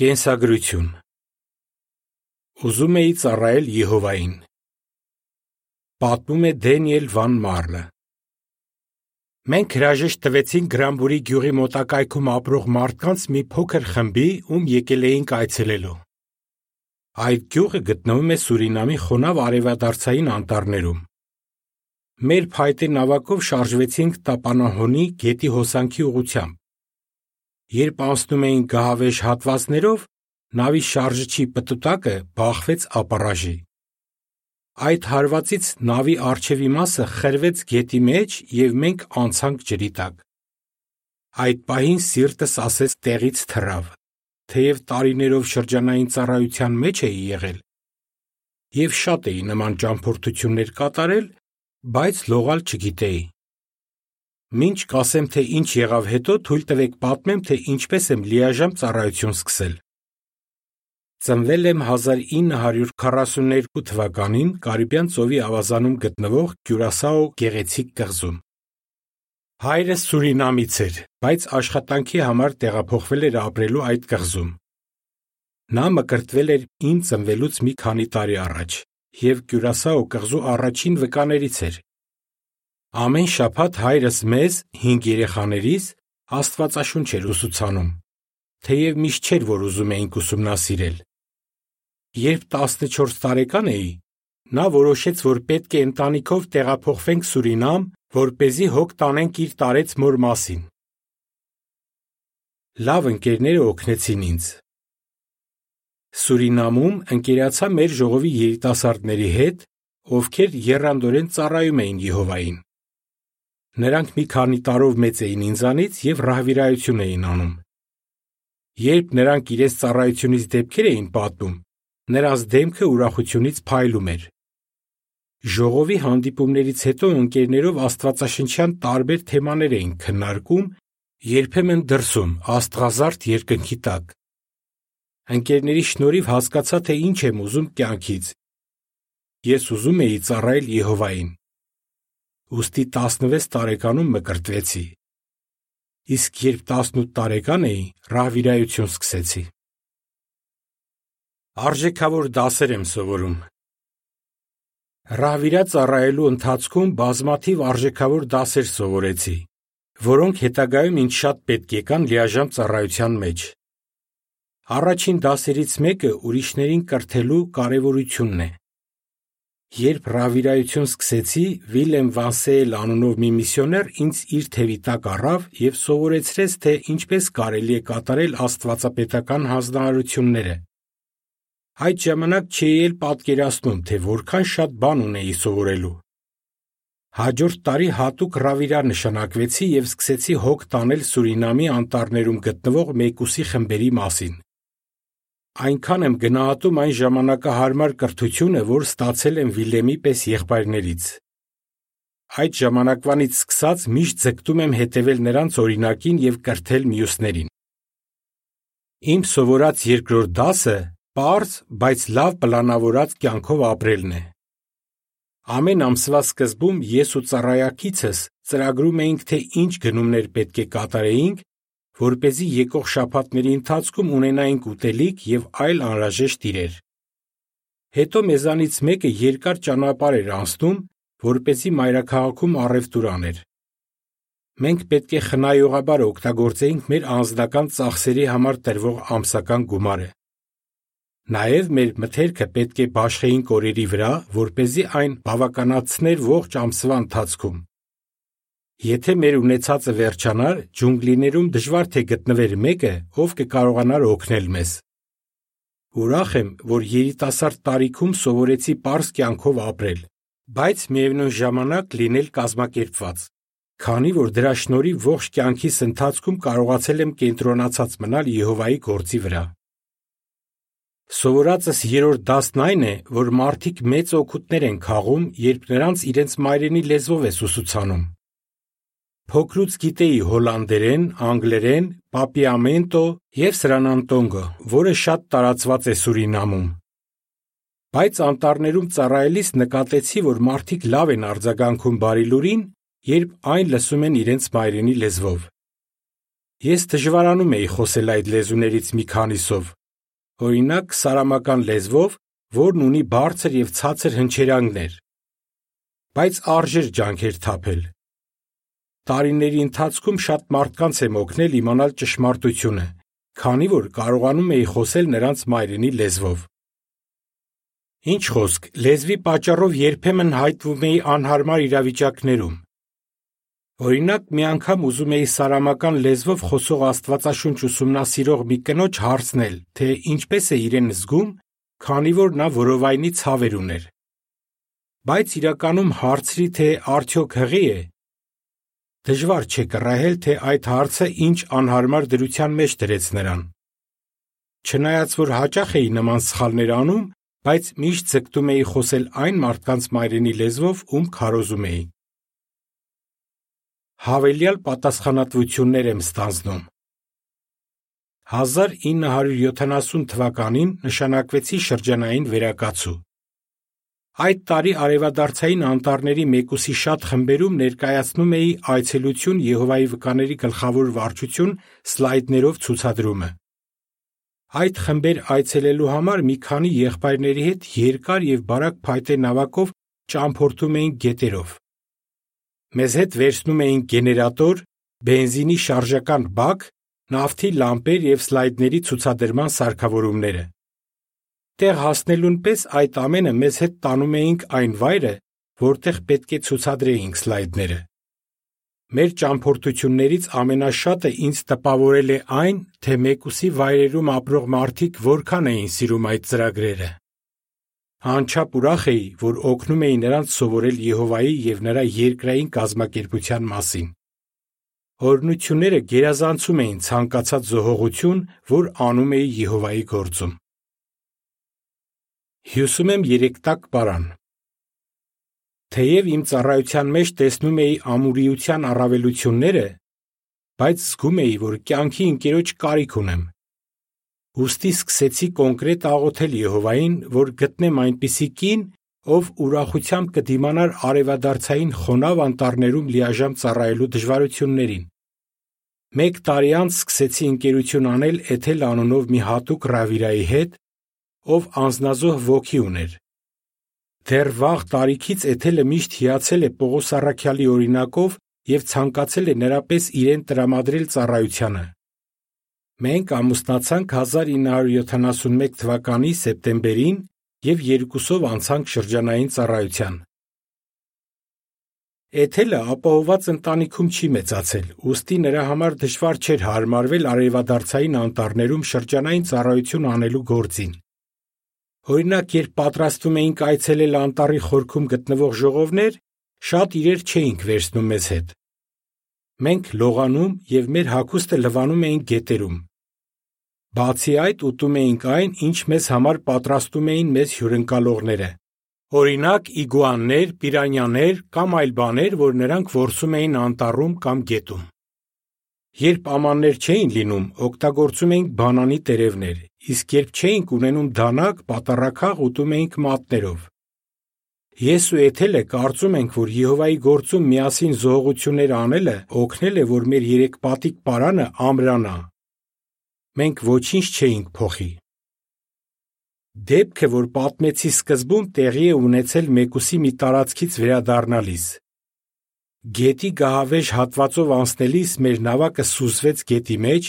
Կենսագրություն Ուզում էի ծառայել Եհովային։ Պատմում է Դենիել Վան Մարլը։ Մենք հրաժեշտ տվեցինք Գրամբուրի գյուղի մոտակայքում ապրող մարդկանց մի փոքր խմբի, ում եկել էինք այցելելու։ Այդ գյուղը գտնվում է Սուրինամի խոնավ արևադարձային անտառներում։ Մեր փայտե նավակով շարժվեցինք Տապանահոնի գետի հոսանքի ուղությամբ։ Երբ անցնում էինք գահավեժ հատվածներով, նավի շարժիչի պտուտակը բախվեց ապառաժի։ Այդ հարվածից նավի արջևի մասը խրվեց գետի մեջ եւ մենք անցանք ջրի տակ։ Այդ պահին սիրտս ասեց տեղից թռավ, թեև տարիներով շրջանային ծառայության մեջ էի եղել եւ շատ էի նման ճամփորդություններ կատարել, բայց լողալ չգիտեի։ Մինչ կասեմ, թե ինչ եղավ հետո, թույլ տվեք պատմեմ, թե ինչպես եմ լիաժամ ծառայություն սկսել։ Ծնվել եմ 1942 թվականին Կարիբյան ծովի ավազանում գտնվող Կյուրասաո գեղեցիկ կղզում։ Հայրս Սուրինամից էր, բայց աշխատանքի համար տեղափոխվել էր ապրելու այդ կղզում։ Նա մկրտվել էր իմ ծնվելուց մի քանի տարի առաջ եւ Կյուրասաո կղզու առաջին վկաներից էր, Ամեն շաբաթ հայրս մեզ 5 երեխաներիս Աստվածաշունչ էր ուսուցանում, թեև միշտ չէր, որ ուզում էինք ուսումնասիրել։ Երբ 14 տարեկան էի, նա որոշեց, որ պետք է ընտանիքով տեղափոխվենք Սուրինամ, որ เป զի հոգ տանենք իր տարեց մոր մասին։ Լավ ընկերները օգնեցին ինձ։ Սուրինամում ընկերացա մեր ժողովի երիտասարդների հետ, ովքեր երանդորեն ծառայում էին Եհովային։ Նրանք մի քանի տարով մեծ էին ինձանից եւ ռահվիրայություն էին անում։ Երբ նրանք իրենց ծառայությունից դեպքեր էին պատմում, նրանց դեմքը ուրախությունից փայլում էր։ Ժողովի հանդիպումներից հետո ընկերներով Աստվածաշնչյան տարբեր թեմաներ էին քննարկում, երբեմն դրսում, Աստղազարդ երկնքի տակ։ Ընկերների շնորհիվ հասկացա, թե ինչ եմ ուզում կյանքից։ Ես ուզում էի ծառայել Եհովային ուստի 16 տարեկանում մկրտվեցի։ Իսկ երբ 18 տարեկան էի, ռահվիրայություն սկսեցի։ Արժեքավոր դասեր եմ սովորում։ Ռահվիրա ծառայելու ընթացքում բազմաթիվ արժեքավոր դասեր սովորեցի, որոնք հետագայում ինձ շատ պետք եկան լիաժամ ծառայության մեջ։ Առաջին դասերից մեկը ուրիշներին կրթելու կարևորությունն է։ Երբ ռավիրայություն սկսեցի, Վիլեմ Վանսեել անունով մի միսիոներ ինձ իր թևի տակ առավ եւ սովորեցրեց, թե ինչպես կարելի է կատարել աստվածապետական հանձնարարությունները։ Այդ ժամանակ չէի էլ պատկերացնում, թե որքան շատ բան ունեի սովորելու։ Հաջորդ տարի հատուկ ռավիրա նշանակվեցի եւ սկսեցի հոգ տանել Սուրինամի անտառներում գտնվող մեկուսի խմբերի մասին։ Այնքան եմ գնահատում այն ժամանակահարմար կրթությունը, որ ստացել եմ Վիլեմի պես եղբայրներից։ Այդ ժամանակվանից սկսած միշտ ձգտում եմ հետևել նրանց օրինակին եւ կրթել մյուսներին։ Իմ սովորած երկրորդ դասը པարզ, բայց լավ պլանավորած կյանքով ապրելն է։ Ամեն ամսվա սկզբում ես ու ծառայակիցս ծրագրում էինք, թե ինչ գնումներ պետք է կատարեինք որ เป զի եկող շաբաթների ընթացքում ունենայինք ուտելիք եւ այլ անհրաժեշտ իրեր։ Հետո մեզանից մեկը երկար ճանապարհ էր անցնում, որ เป զի մայրաքաղաքում առևտուր աներ։ Մենք պետք է խնայողաբար օգտագործեինք մեր անձնական ծախսերի համար տրվող ամսական գումարը։ Նաև մեր մթերքը պետք է բաշխեինք օրերի վրա, որ เป զի այն բավականացներ ողջ ամսվա ընթացքում։ Եթե մեր ունեցածը վերջանար, ջունգլիներում դժվար թե գտնվեր մեկը, ով կկարողանար օգնել մեզ։ Ուրախ եմ, որ երիտասարդ տարիքում սովորեցի པարս կյանքով ապրել, բայց միևնույն ժամանակ լինել կազմակերպված, քանի որ դրա շնորհիվ ողջ կյանքիս ընթացքում կարողացել եմ կենտրոնացած մնալ Եհովայի գործի վրա։ Սովորածս երրորդ դասն այն է, որ մարդիկ մեծ օգուտներ են քաղում, երբ նրանց իրենց մայրենի լեզվով ես ուսուցանում։ Փոքրուց գիտեի հոլանդերեն, անգլերեն, պապիամենտո եւ սրանանտոնգո, որը շատ տարածված է Սուրինամում։ Բայց անտառներում ծառայելիս նկատեցի, որ մարդիկ լավ են արձագանքում բարի լուրին, երբ այն լսում են իրենց մայրենի լեզվով։ Ես դժվարանում էի խոսել այդ լեզուներից մի քանիսով, օրինակ սարամական լեզվով, որն ունի բարձր եւ ցածր հնչերանգներ։ Բայց արժեր ջանքեր թափել։ Տարիների ընթացքում շատ մարդկանց եմ օգնել իմանալ ճշմարտությունը, քանի որ կարողանում էի խոսել նրանց մայրենի լեզվով։ Ինչ խոսք, լեզվի պատճառով երբեմն հայտնվում էի անհարմար իրավիճակներում։ Օրինակ, մի անգամ ուզում էի սարամական լեզվով խոսող Աստվածաշունչ ուսումնասիրող մի կնոջ հարցնել, թե ինչպես է իրեն զգում, քանի որ նա որովայնի ցավեր ուներ։ Բայց իրականում հարցրի, թե արդյոք հղի է։ Դժվար չէ կռահել, թե այդ հարցը ինչ անհարմար դրության մեջ դրեց նրան։ Չնայած որ հաճախ էի նման սխալներ անում, բայց միշտ ձգտում էի խոսել այն մարդկանց մայրենի լեզվով, ում քարոզում էի հավելյալ պատասխանատվություններ եմ ստանձնում։ 1970 թվականին նշանակվեցի շրջանային վերակացու։ Այդ տարի արևադարձային անտառների մեկուսի շատ խմբերում ներկայացնում էի այցելություն Եհովայի վկաների գլխավոր վարչություն սլայդներով ցուցադրումը։ Այդ խմբեր այցելելու համար մի քանի եղբայրների հետ երկար եւ բարակ փայտե նավակով ճամփորդում էինք գետերով։ Մեզ հետ վերցնում էին գեներատոր, բենզինի շարժական բակ, նավթի լամպեր եւ սլայդների ցուցադրման սարքավորումները։ Տեղ հասնելուն պես այդ ամենը մեզ հետ տանում էինք այն վայրը, որտեղ պետք է ցուցադրեինք սլայդները։ Մեր ճամփորդություններից ամենաշատը ինձ տպավորել է այն, թե մեկուսի վայրերում ապրող մարդիկ որքան էին սիրում այդ ծրագրերը։ Անչափ ուրախ էի, որ օգնում էի նրանց սովորել Եհովայի եւ նրա երկրային կազմակերպության մասին։ Օրնությունները գերազանցում էին ցանկացած զոհողություն, որ անում էի Եհովայի գործում։ Հյուսում եմ երեքտակ բարան։ Թեև իմ ծառայության մեջ տեսնում էի ամուրիության առավելությունները, բայց զգում էի, որ կյանքի ընկերոջ կարիք ունեմ Ոստի սկսեցի կոնկրետ աղոթել Եհովային, որ գտնեմ այնպիսի կին, ով ուրախությամբ կդիմանար արևադարձային խոնավ անտառներում լիաժամ ծառայելու դժվարություններին։ Մեկ տարի անց սկսեցի ընկերություն անել Էթել անունով մի հատուկ ռավիրայի հետ, ով անznազող ոգի ուներ։ Դեռ վաղ տարիքից Էթելը միշտ հիացել է Պողոս Առաքյալի օրինակով եւ ցանկացել է նրա պես իրեն տրամադրել ծառայությանը։ Մենք ամուսնացանք 1971 թվականի սեպտեմբերին եւ երկուսով անցանք շրջանային ծառայության։ Էթելը ապահոված ընտանիքում չի մեծացել, ուստի նրա համար դժվար չէր հարմարվել արևադարձային անտառներում շրջանային ծառայություն անելու գործին։ Օրինակ, երբ պատրաստվում էինք այցելել անտառի խորքում գտնվող ժողովներ, շատ իրեր չէինք վերցնում մեզ հետ։ Մենք լողանում եւ մեր հագուստը լվանում էինք գետերում։ Բացի այդ, ուտում էինք այն, ինչ մեզ համար պատրաստում էին մեզ հյուրընկալողները։ Օրինակ, իգուաններ, պիրանյաներ կամ այլ բաներ, որ նրանք որսում էին անտառում կամ գետում։ Երբ ամաններ չէին լինում, օգտագործում էինք բանանի տերևներ, իսկ երբ չէինք ունենում դանակ, պատարակախ ուտում էինք մատներով։ Ես ու Էթելը կարծում ենք, որ Եհովայի գործում միասին զողություններ անելը օգնել է, որ մեր երեք պատիկ պարանը ամրանա։ Մենք ոչինչ չէինք փոխի։ Դեպքը, որ պատմեցի սկզբում, տեղի է ունեցել մեկուսի մի տարածքից վերադառնալիս։ Գետի գահավեժ հատվածով անցնելիս մեր նավակը սուզվեց գետի մեջ,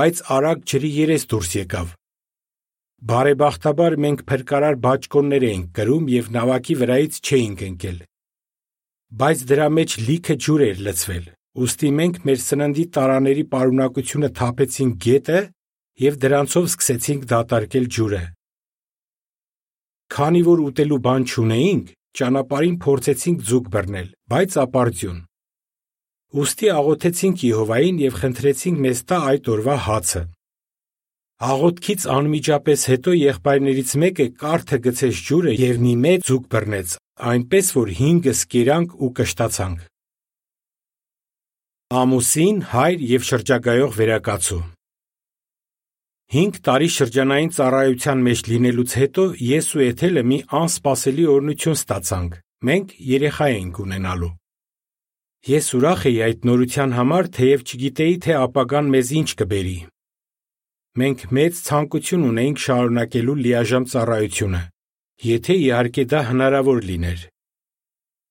բայց արագ ջրի երես դուրս եկավ։ Բարեբախտաբար մենք փրկարար բաճկոններ էինք կրում եւ նավակի վրայից չէինք ընկել։ Բայց դրա մեջ լիքը ջուր էր լցվել։ Ոստի մենք մեր սննդի տարաների պարունակությունը թափեցինք գետը եւ դրանցով սկսեցինք դատարկել ջուրը։ Քանի որ ուտելու բան չունեինք, ճանապարհին փորձեցինք ձուկ բռնել, բայց ապարդյուն։ Ոստի աղոթեցինք Եհովային եւ խնդրեցինք մեզ տա այդ օրվա հացը։ Աղոթքից անմիջապես հետո եղբայրներից մեկը կարթը գցեց ջուրը եւ մի մեծ ձուկ բռնեց, այնպես որ հինգս կերանք ու կշտացանք։ Ամուսին, հայր եւ շրջագայող վերակացու 5 տարի շրջանային ծառայության մեջ լինելուց հետո ես ու Էթելը մի անսպասելի օրնություն ստացանք։ Մենք երեխա էինք ունենալու։ Ես ուրախ էի այդ նորության համար, թեև չգիտեի, թե ապագան մեզ ինչ կբերի։ մենք մեծ ցանկություն ունեինք շարունակելու լիաժամ ծառայությունը, եթե իհարկե դա հնարավոր լիներ։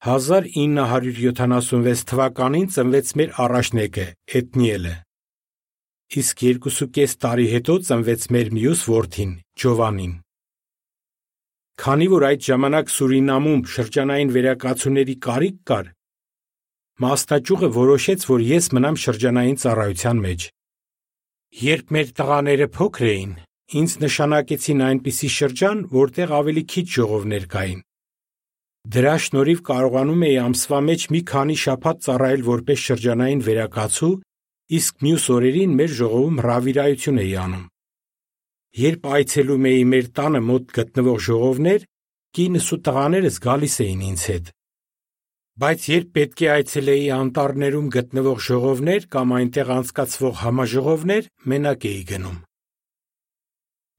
1976 թվականին ծնվեց մեր առաջնեկը Էթնիելը։ Իսկ երկուսուկես տարի հետո ծնվեց մեր մյուս որդին Ջովանին։ Քանի որ այդ ժամանակ Սուրինամում շրջանային վերակացուների կարիք կար, մասնաճյուղը որոշեց, որ ես մնամ շրջանային ծառայության մեջ։ Երբ մեր տղաները փոքր էին, ինձ նշանակեցին այնպիսի շրջան, որտեղ ավելի քիչ ժողովներ կային։ Դրա շնորհիվ կարողանում էի ամսվա մեջ մի քանի շաբաթ ծառայել որպես շրջանային վերակացու, իսկ մյուս օրերին մեր ժողովում հրավիրայություն էի անում։ Երբ այցելում էի մեր տանը մոտ գտնվող ժողովներ, կինս ու տղաներս գալիս էին ինձ հետ։ Բայց երբ պետք է այցելեի անտառներում գտնվող ժողովներ կամ այնտեղ անցկացվող համաժողովներ, մենակ էի գնում։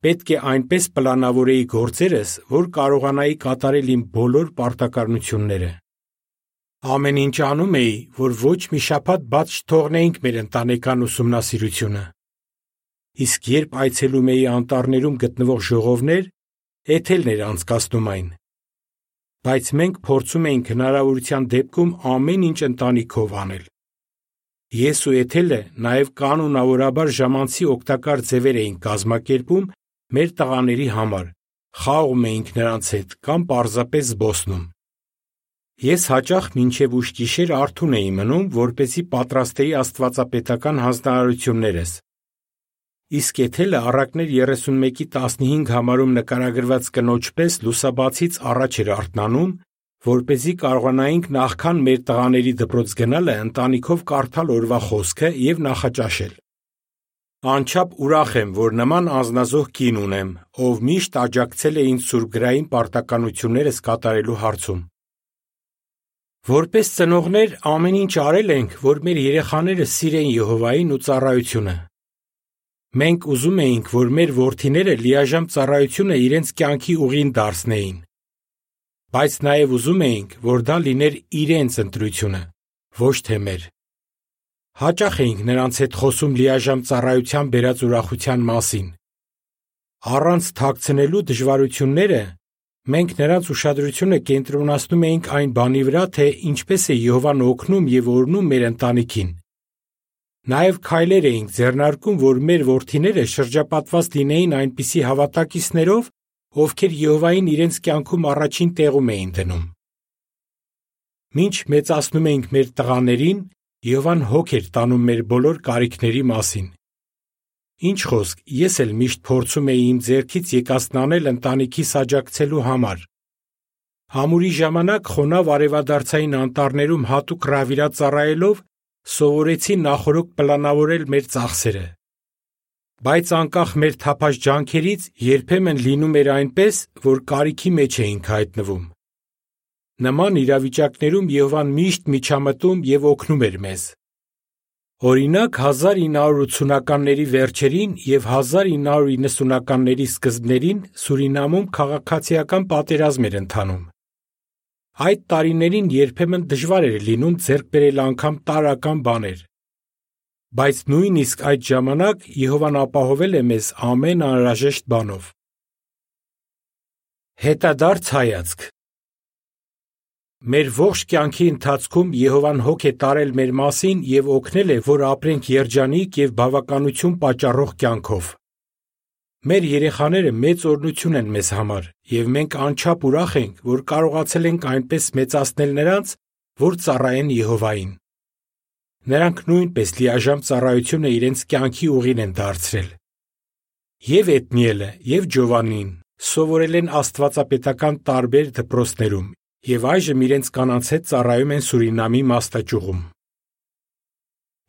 Պետք է այնպես պլանավորեի գործերս, որ կարողանայի կատարել իմ բոլոր պարտականությունները։ Ամեն ինչ անում էի, որ ոչ մի շաբաթ բաց չթողնեինք մեր ընտանեկան ուսումնասիրությունը։ Իսկ երբ այցելում էի անտառներում գտնվող ժողովներ, էթելներ անցկացնում այն բայց մենք փորձում էինք հնարավորության դեպքում ամեն ինչ ընտանիքով անել։ Ես ու Էթելը նաև կանոնավորաբար ժամանցի օգտակար ձևեր էինք կազմակերպում մեր տղաների համար։ Խաղում էինք նրանց հետ կամ պարզապես զբոսնում։ Ես հաճախ մինչև ուշ գիշեր արթուն էի մնում, որպեսզի պատրաստեի աստվածապետական հանձնարարություններս, Իսկ Էթելը առակներ 31-ի 15 համարում նկարագրված կնոջ պես լուսաբացից առաջ էր արթնանում, որ เป զի կարողանայինք նախքան մեր տղաների դպրոց գնալը ընտանիքով կարդալ օրվա խոսքը եւ նախաճաշել։ Անչափ ուրախ եմ, որ նման անznազող կին ունեմ, ով միշտ աջակցել է ինձ սուրբգրային պարտականություններս կատարելու հարցում։ Որպես ծնողներ ամեն ինչ արել ենք, որ մեր երեխաները սիրեն Եհովային ու ծառայությունը։ Մենք ուզում էինք, որ մեր որդիները լիաժամ ծառայությունը իրենց կյանքի ուղին դարձնեին։ Բայց նաև ուզում էինք, որ դա լիներ իրենց ընտրությունը, ոչ թե մեր։ Հաճախ էինք նրանց հետ խոսում լիաժամ ծառայության բերած ուրախության մասին։ Առանց թաքցնելու դժվարությունները մենք նրանց ուշադրությունը կենտրոնացնում էինք այն բանի վրա, թե ինչպես է Եհովան օգնում եւ օրնում մեր ընտանիքին Նաև քայլեր էինք ձեռնարկում, որ մեր որդիները շրջապատված լինեին այնպիսի հավատակիցներով, ովքեր Եհովային իրենց կյանքում առաջին տեղում էին դնում։ Մինչ մեծացնում էինք մեր տղաներին, Եհովան հոգ էր տանում մեր բոլոր կարիքների մասին։ Ինչ խոսք, ես էլ միշտ փորձում էի իմ ձեռքից եկածն անել ընտանիքիս աջակցելու համար։ Համուրի ժամանակ խոնավ արևադարձային անտառներում հատուկ հravirած ծառայելով սովորեցի նախորոք պլանավորել մեր ծախսերը։ Բայց անկախ մեր թափած ջանքերից երբեմն լինում էր այնպես, որ կարիքի մեջ էինք հայտնվում։ Նման իրավիճակներում Եհովան միշտ միջամտում եւ օգնում էր մեզ։ Օրինակ 1980-ականների վերջերին եւ 1990-ականների սկզբներին Սուրինամում քաղաքացիական պատերազմ էր ընթանում։ Այդ տարիներին երբեմն դժվար էր լինում ձեռք բերել անգամ տարական բաներ։ Բայց նույնիսկ այդ ժամանակ Եհովան ապահովել է մեզ ամեն անհրաժեշտ բանով։ Հետադարձ հայացք Մեր ողջ կյանքի ընթացքում Եհովան հոգ է տարել մեր մասին եւ օգնել է, որ ապրենք երջանիկ եւ բավականություն պատճառող կյանքով։ Մեր երեխաները մեծ օրհնություն են մեզ համար, եւ մենք անչափ ուրախ ենք, որ կարողացել ենք այնպես մեծացնել նրանց, որ ծառայեն Եհովային։ Նրանք նույնպես լիաժամ ծառայությունը իրենց կյանքի ուղին են դարձրել։ Եվ Էթնիելը, եւ Ջովանին սովորել են աստվածապետական տարբեր դպրոցներում եւ այժմ իրենց կանանց հետ ծառայում են Սուրինամի մաստաճյուղում։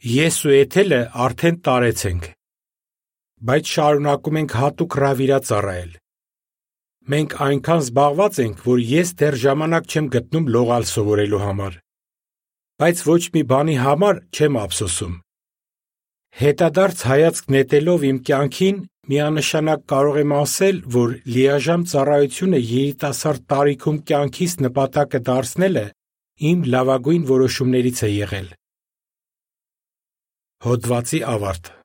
Ես ու Էթելը արդեն տարեց ենք բայց շարունակում ենք հատուկ հravirած ծառայել։ Մենք այնքան զբաղված ենք, որ ես դեռ ժամանակ չեմ գտնում լողալ սովորելու համար։ Բայց ոչ մի բանի համար չեմ ափսոսում։ Հետադարձ հայացք նետելով իմ կյանքին միանշանակ կարող եմ ասել, որ լիաժամ ծառայությունը երիտասարդ տարիքում կյանքից նպատակը դարձնելը իմ լավագույն որոշումներից է եղել։ Հոդվացի ավարտ